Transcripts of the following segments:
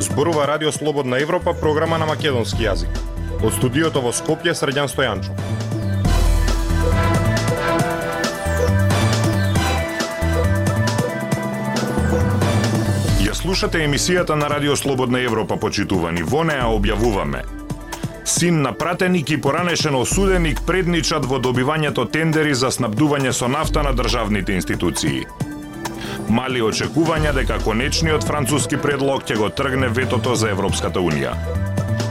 Зборува Радио Слободна Европа, програма на македонски јазик. Од студиото во Скопје, Средјан Стојанчо. Ја слушате емисијата на Радио Слободна Европа, почитувани. Во неа објавуваме Син на пратеник и поранешен осуденик предничат во добивањето тендери за снабдување со нафта на државните институции мали очекувања дека конечниот француски предлог ќе го тргне ветото за Европската Унија.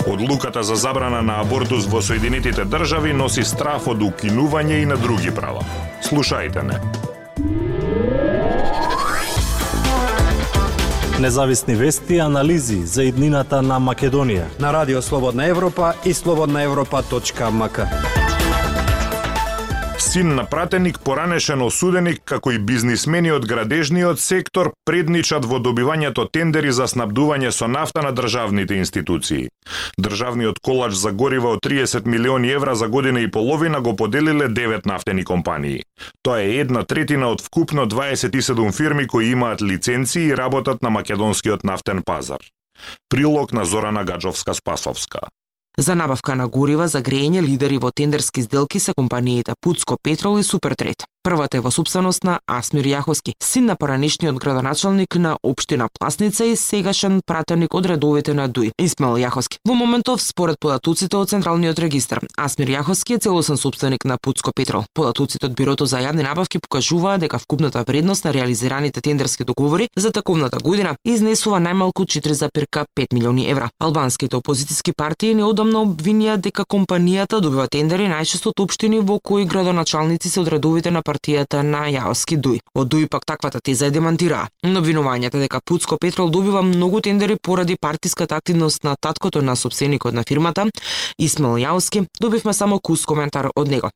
Одлуката за забрана на абортус во Соединетите држави носи страф од укинување и на други права. Слушајте не. Независни вести и анализи за иднината на Македонија на Радио Слободна Европа и слободнаевропа.мк. Син на пратеник, поранешен осуденик, како и бизнисмени од градежниот сектор предничат во добивањето тендери за снабдување со нафта на државните институции. Државниот колач за горива од 30 милиони евра за година и половина го поделиле 9 нафтени компании. Тоа е една третина од вкупно 27 фирми кои имаат лиценции и работат на македонскиот нафтен пазар. Прилог на Зорана Гаджовска-Спасовска. За набавка на горива за грејење лидери во тендерски сделки се компаниите Пуцко Петрол и Супертрет. Првата е во собственост на Асмир Јаховски, син на поранешниот градоначалник на општина Пласница и сегашен пратеник од редовите на ДУИ, Исмаил Јаховски. Во моментов, според податоците од Централниот регистар, Асмир Јаховски е целосен собственик на Пуцко Петрол. Податоците од Бирото за јавни набавки покажуваа дека вкупната вредност на реализираните тендерски договори за таковната година изнесува најмалку 4,5 милиони евра. Албанските опозициски партии неодамно обвинија дека компанијата добива тендери најчесто од општини во кои градоначалници се од редовите на партијата на Јаоски Дуј. Од Дуј пак таквата теза е демантираа. Но обвинувањата дека Пуцко Петрол добива многу тендери поради партиската активност на таткото на собственикот на фирмата, Исмел Јаоски, добивме само кус коментар од него.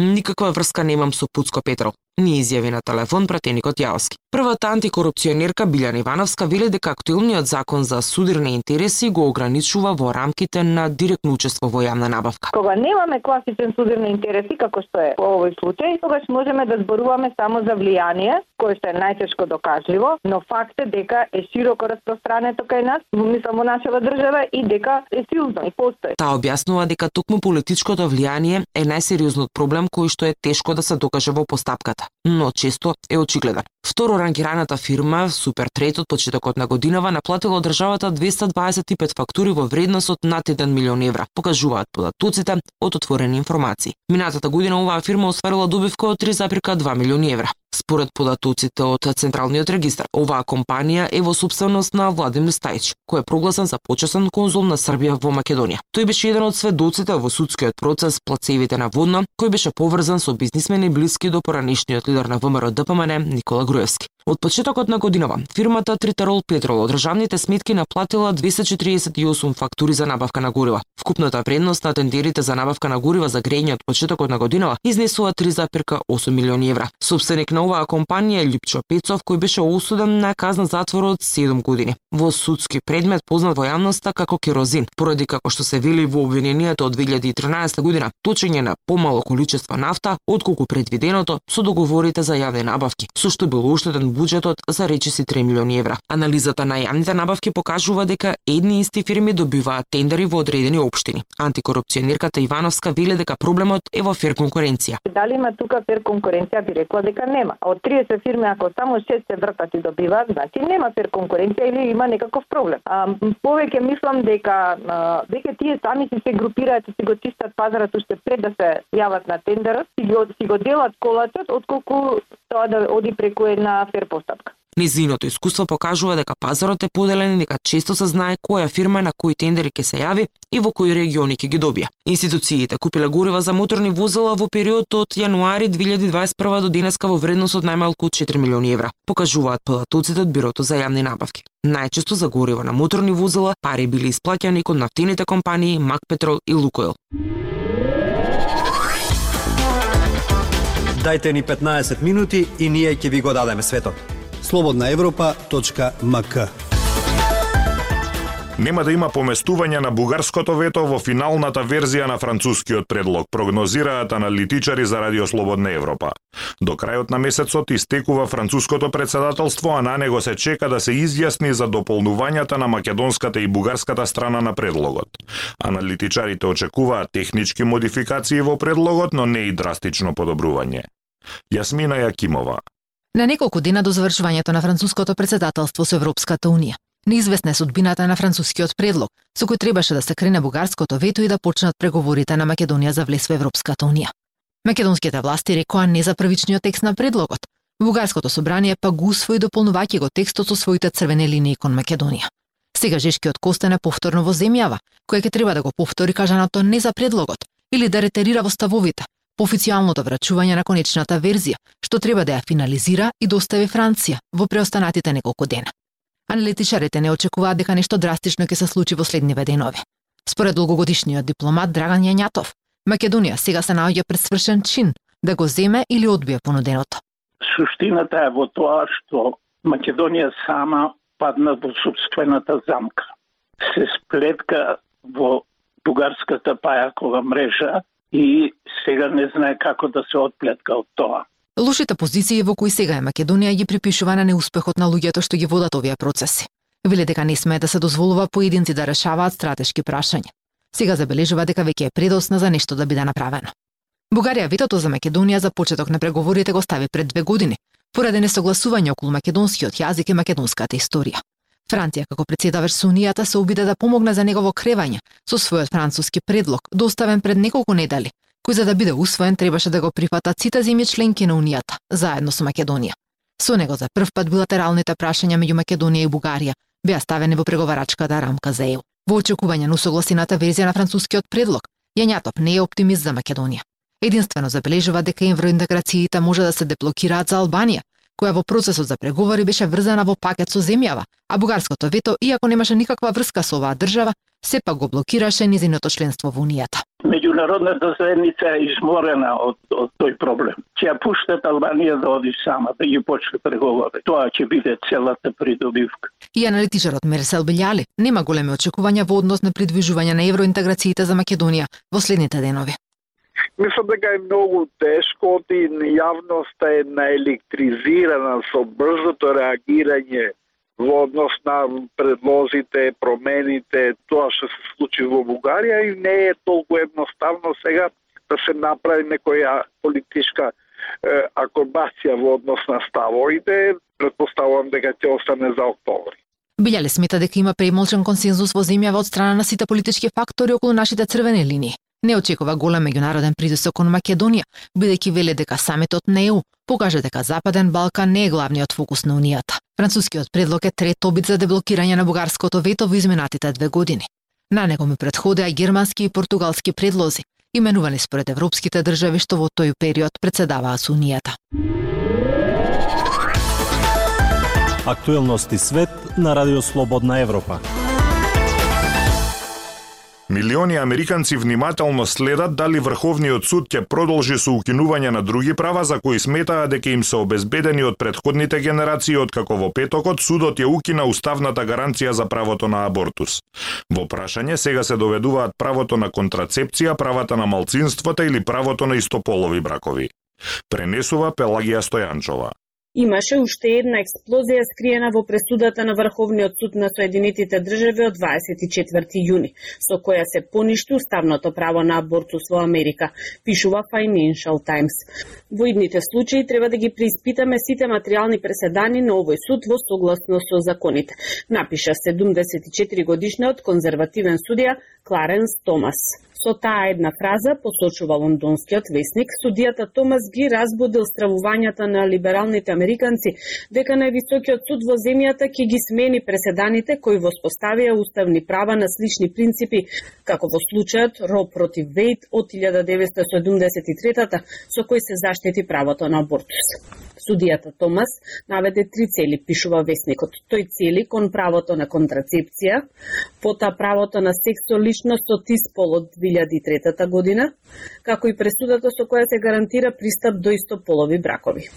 Никаква врска немам со Пуцко Петрол ни изјави на телефон пратеникот Јаоски. Првата антикорупционерка Билјана Ивановска вели дека актуелниот закон за судирни интереси го ограничува во рамките на директно учество во јавна набавка. Кога немаме класичен судирни интереси како што е во овој случај, тогаш можеме да зборуваме само за влијание, кое што е најтешко докажливо, но факт е дека е широко распространето кај нас, мислам во нашава држава и дека е силно и постои. Таа објаснува дека токму политичкото влијание е најсериозниот проблем кој што е тешко да се докаже во постапката но често е очигледен. Второ рангираната фирма Супер Трет од почетокот на годинава наплатила од државата 225 фактури во вредност од над 1 милион евра, покажуваат податоците од отворени информации. Минатата година оваа фирма остварила добивка од 3,2 милиони евра. Според податоците од Централниот регистар, оваа компанија е во собственост на Владимир Стајч, кој е прогласен за почесен конзул на Србија во Македонија. Тој беше еден од сведоците во судскиот процес Плацевите на Водно, кој беше поврзан со бизнисмени блиски до поранишниот лидер на ВМРО ДПМН Никола Груевски. Од почетокот на годинава, фирмата Тритерол Петрол од државните сметки наплатила 248 фактури за набавка на горива. Вкупната вредност на тендерите за набавка на горива за грејење од почетокот на годинава изнесува 3,8 милиони евра. Собственик на оваа компанија е Липчо Пецов, кој беше осуден на казна затвор од 7 години. Во судски предмет познат во јавноста како керозин, поради како што се вели во обвиненијата од 2013 година, точење на помало количество нафта отколку предвиденото со договорите за јавни набавки, со што бил уштеден буџетот за речиси 3 милиони евра. Анализата на јавните набавки покажува дека едни исти фирми добиваат тендери во одредени општини. Антикорупционерката Ивановска вели дека проблемот е во фер конкуренција. Дали има тука фер конкуренција би рекла дека нема. Од 30 фирми ако само 6 се вртат и добиваат, значи нема фер конкуренција или има некаков проблем. А, повеќе мислам дека а, дека тие сами си се групираат и си го чистат пазарот уште пред да се јават на тендерот, си го, си го делат колата, отколку тоа да оди преку една фер постапка. Низиното искуство покажува дека пазарот е поделен и дека често се знае која фирма на кои тендери ќе се јави и во кои региони ќе ги добија. Институциите купиле горива за моторни возила во период од јануари 2021 до денеска во вредност од најмалку 4 милиони евра, покажуваат податоците од Бирото за јавни набавки. Најчесто за гориво на моторни возила пари били исплаќани кон нафтените компании Мак Петрол и Лукойл. Дајте ни 15 минути и ние ќе ви го дадеме светот. Слободна Европа.мк Нема да има поместување на бугарското вето во финалната верзија на францускиот предлог, прогнозираат аналитичари за Радио Слободна Европа. До крајот на месецот истекува француското председателство, а на него се чека да се изјасни за дополнувањата на македонската и бугарската страна на предлогот. Аналитичарите очекуваат технички модификации во предлогот, но не и драстично подобрување. Јасмина Јакимова, На неколку дена до завршувањето на француското председателство со Европската унија, неизвестна е судбината на францускиот предлог, со кој требаше да се крене бугарското вето и да почнат преговорите на Македонија за влез во Европската унија. Македонските власти рекоа не за првичниот текст на предлогот. Бугарското собрание па го усвои дополнувајќи го текстот со своите црвени линии кон Македонија. Сега Жешкиот Костане повторно во земјава, која ќе треба да го повтори кажаното не за предлогот или да ретерира во ставовите, по официјалното врачување на конечната верзија, што треба да ја финализира и да достави Франција во преостанатите неколку дена. Аналитичарите не очекуваат дека нешто драстично ќе се случи во следниве денови. Според долгогодишниот дипломат Драган Јањатов, Македонија сега се наоѓа пред свршен чин да го земе или одбие понуденото. Суштината е во тоа што Македонија сама падна во собствената замка. Се сплетка во бугарската пајакова мрежа и сега не знае како да се отплетка од тоа. Лошите позиции во кои сега е Македонија ги припишува на неуспехот на луѓето што ги водат овие процеси. Веле дека не смее да се дозволува поединци да решаваат стратешки прашања. Сега забележува дека веќе е предосна за нешто да биде направено. Бугарија ветото за Македонија за почеток на преговорите го стави пред две години, поради несогласување околу македонскиот јазик и македонската историја. Франција како председавач со Унијата се обиде да помогне за негово кревање со својот француски предлог, доставен пред неколку недели, кој за да биде усвоен требаше да го прифатат сите земји членки на Унијата, заедно со Македонија. Со него за прв пат билатералните прашања меѓу Македонија и Бугарија беа ставени во преговарачката рамка за ЕУ. Во очекување на усогласената верзија на францускиот предлог, Јањатов не е оптимист за Македонија. Единствено забележува дека евроинтеграциите може да се деблокираат за Албанија, која во процесот за преговори беше врзана во пакет со земјава, а бугарското вето, иако немаше никаква врска со оваа држава, сепак го блокираше низиното членство во Унијата. Меѓународната заедница е изморена од, од тој проблем. Ќе ја пуштат Албанија да оди сама, да ги почне преговори. Тоа ќе биде целата придобивка. И аналитичарот Мерсел Белјали нема големи очекувања во однос на придвижување на евроинтеграциите за Македонија во следните денови. Мислам дека е многу тешко и јавноста е наелектризирана со брзото реагирање во однос на предлозите, промените, тоа што се случи во Бугарија и не е толку едноставно сега да се направи некоја политичка е, акробација во однос на ставовите, предпоставувам дека ќе остане за октомври. Билјале смета дека има премолчен консензус во земјава од страна на сите политички фактори околу нашите црвени линии. Не очекува голем меѓународен притисок кон Македонија, бидејќи веле дека самитот на ЕУ покажа дека Западен Балкан не е главниот фокус на Унијата. Францускиот предлог е трет обид за деблокирање на бугарското вето во изминатите две години. На него му предходеа германски и португалски предлози, именувани според европските држави што во тој период председаваа со Унијата. Актуелности свет на Радио Слободна Европа. Милиони американци внимателно следат дали Врховниот суд ќе продолжи со укинување на други права за кои сметаа дека им се обезбедени од предходните генерации откако во петокот судот ја укина уставната гаранција за правото на абортус. Во прашање сега се доведуваат правото на контрацепција, правата на малцинствата или правото на истополови бракови. Пренесува Пелагија Стојанчова. Имаше уште една експлозија скриена во пресудата на Врховниот суд на Соединетите држави од 24 јуни, со која се поништи уставното право на абортус во Америка, пишува Financial Times. Во идните случаи треба да ги преиспитаме сите материјални преседани на овој суд во согласно со законите, напиша 74 годишниот конзервативен судија Кларенс Томас. Со таа една фраза, посочува лондонскиот весник, судијата Томас ги разбудил стравувањата на либералните американци дека највисокиот суд во земјата ќе ги смени преседаните кои воспоставија уставни права на слични принципи, како во случајот Ро против Вейт од 1973 со кој се заштити правото на абортус. Судијата Томас наведе три цели, пишува вестникот. Тој цели кон правото на контрацепција, пота правото на секс со личност од испол од 2003 година, како и пресудата со која се гарантира пристап до истополови бракови.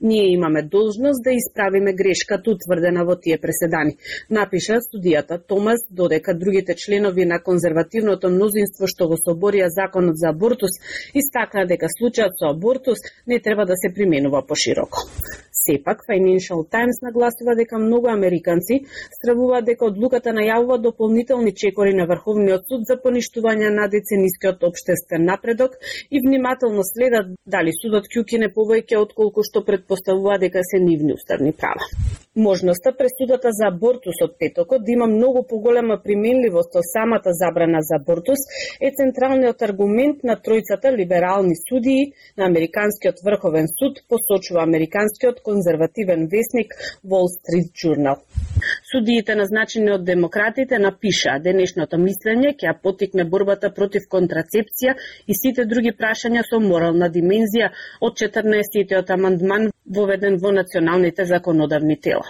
Ние имаме должност да исправиме грешката утврдена во тие преседани, напиша студијата Томас, додека другите членови на конзервативното мнозинство што го соборија законот за абортус истакна дека случајот со абортус не треба да се применува пошироко. Сепак, Financial Times нагласува дека многу американци стравуваат дека одлуката најавува дополнителни чекори на Врховниот суд за поништување на деценискиот обштествен напредок и внимателно следат дали судот ќе укине повеќе отколку што предпоставува дека се нивни уставни права. Можноста пресудата за абортус од петокот да има многу поголема применливост од самата забрана за абортус е централниот аргумент на тројцата либерални судии на Американскиот врховен суд, посочува Американскиот конзервативен вестник Wall Street Journal. Судиите назначени од демократите напиша денешното мислење ќе потикне борбата против контрацепција и сите други прашања со морална димензија од 14-тиот амандман воведен во националните законодавни тела.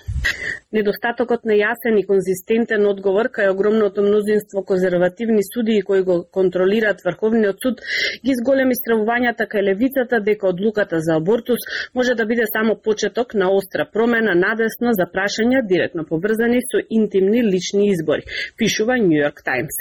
Недостатокот на јасен и конзистентен одговор кај огромното мнозинство конзервативни судии кои го контролираат Врховниот суд ги зголеми стравувањата кај левицата дека одлуката за абортус може да биде само почеток на остра промена надесно за прашања директно поврзани со интимни лични избори, пишува Нью Йорк Таймс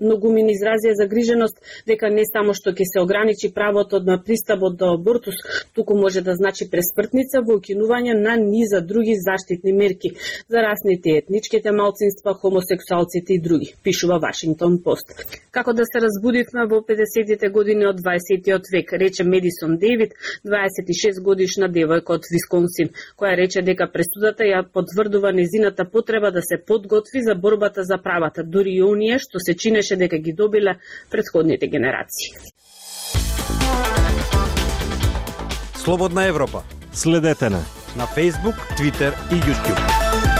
многумин изразија загриженост дека не само што ќе се ограничи правото на пристапот до абортус, туку може да значи преспртница во укинување на низа други заштитни мерки за расните етничките малцинства, хомосексуалците и други, пишува Вашингтон Пост. Како да се разбудивме во 50-тите години од 20-тиот век, рече Медисон Дейвид, 26 годишна девојка од Висконсин, која рече дека пресудата ја потврдува незината потреба да се подготви за борбата за правата, дури и оние што се чинеше мислеше дека ги добиле предходните генерации. Слободна Европа. Следете на на Facebook, Twitter и YouTube.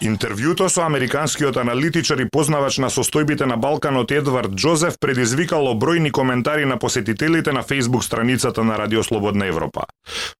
Интервјуто со американскиот аналитичар и познавач на состојбите на Балканот Едвард Джозеф предизвикало бројни коментари на посетителите на Facebook страницата на Радио Слободна Европа.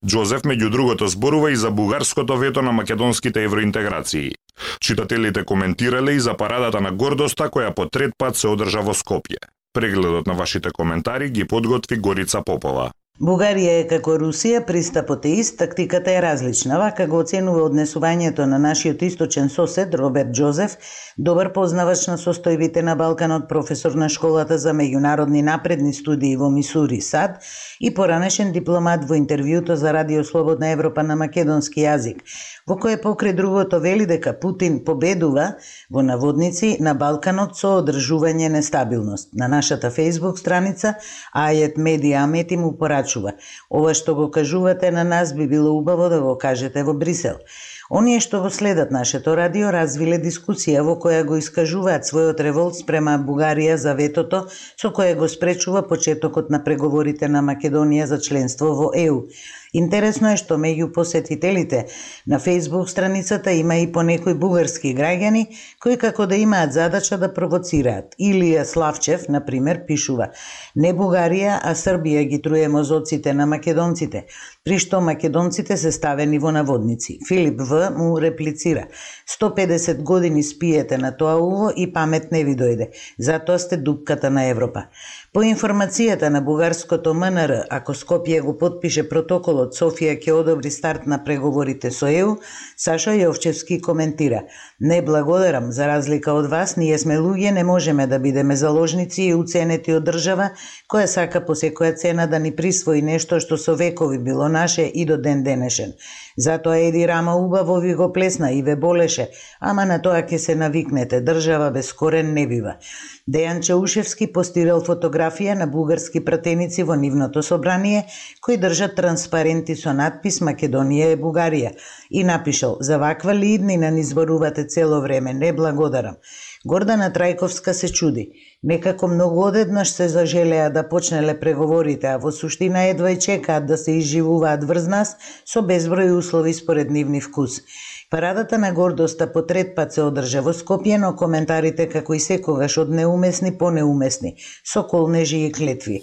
Джозеф меѓу другото зборува и за бугарското вето на македонските евроинтеграции. Читателите коментирале и за парадата на гордоста која по трет пат се одржа во Скопје. Прегледот на вашите коментари ги подготви Горица Попова. Бугарија е како Русија, пристапот е ист, тактиката е различна. Вака го оценува однесувањето на нашиот источен сосед Роберт Джозеф, добар познавач на состојбите на Балканот, професор на школата за меѓународни напредни студии во Мисури, САД и поранешен дипломат во интервјуто за Радио Слободна Европа на македонски јазик, во кое покрај другото вели дека Путин победува во наводници на Балканот со одржување нестабилност. На нашата Facebook страница Ајет Медиа Амети му порачува. Ова што го кажувате на нас би било убаво да го кажете во Брисел. Оние што го следат нашето радио развиле дискусија во која го искажуваат својот револт спрема Бугарија за ветото со кое го спречува почетокот на преговорите на Македонија за членство во ЕУ. Интересно е што меѓу посетителите на Facebook страницата има и по некои бугарски граѓани кои како да имаат задача да провоцираат. Илија Славчев, на пример, пишува: Не Бугарија, а Србија ги труе мозоците на македонците, при што македонците се ставени во наводници. Филип В му реплицира: 150 години спиете на тоа уво и памет не ви дојде. Затоа сте дупката на Европа. По информацијата на бугарското МНР, ако Скопје го подпише протоколот, Софија ќе одобри старт на преговорите со ЕУ, Саша Јовчевски коментира: Не благодарам, за разлика од вас, ние сме луѓе, не можеме да бидеме заложници и уценети од држава која сака по секоја цена да ни присвои нешто што со векови било наше и до ден денешен. Затоа Еди Рама убаво ви го плесна и ве болеше, ама на тоа ќе се навикнете, држава без корен не бива. Дејан Чаушевски постирал фотографија на бугарски пратеници во нивното собрание, кои држат транспаренти со надпис Македонија е Бугарија и напишал «За ваква лидни на ни зборувате цело време, не благодарам». Гордана Трајковска се чуди. Некако многу одеднаш се зажелеа да почнеле преговорите, а во суштина едва и чекаат да се изживуваат врз нас со безброј услови според нивни вкус. Парадата на гордоста по трет пат се одржа во Скопје, но коментарите како и секогаш од неумесни по неумесни, со колнежи и клетви.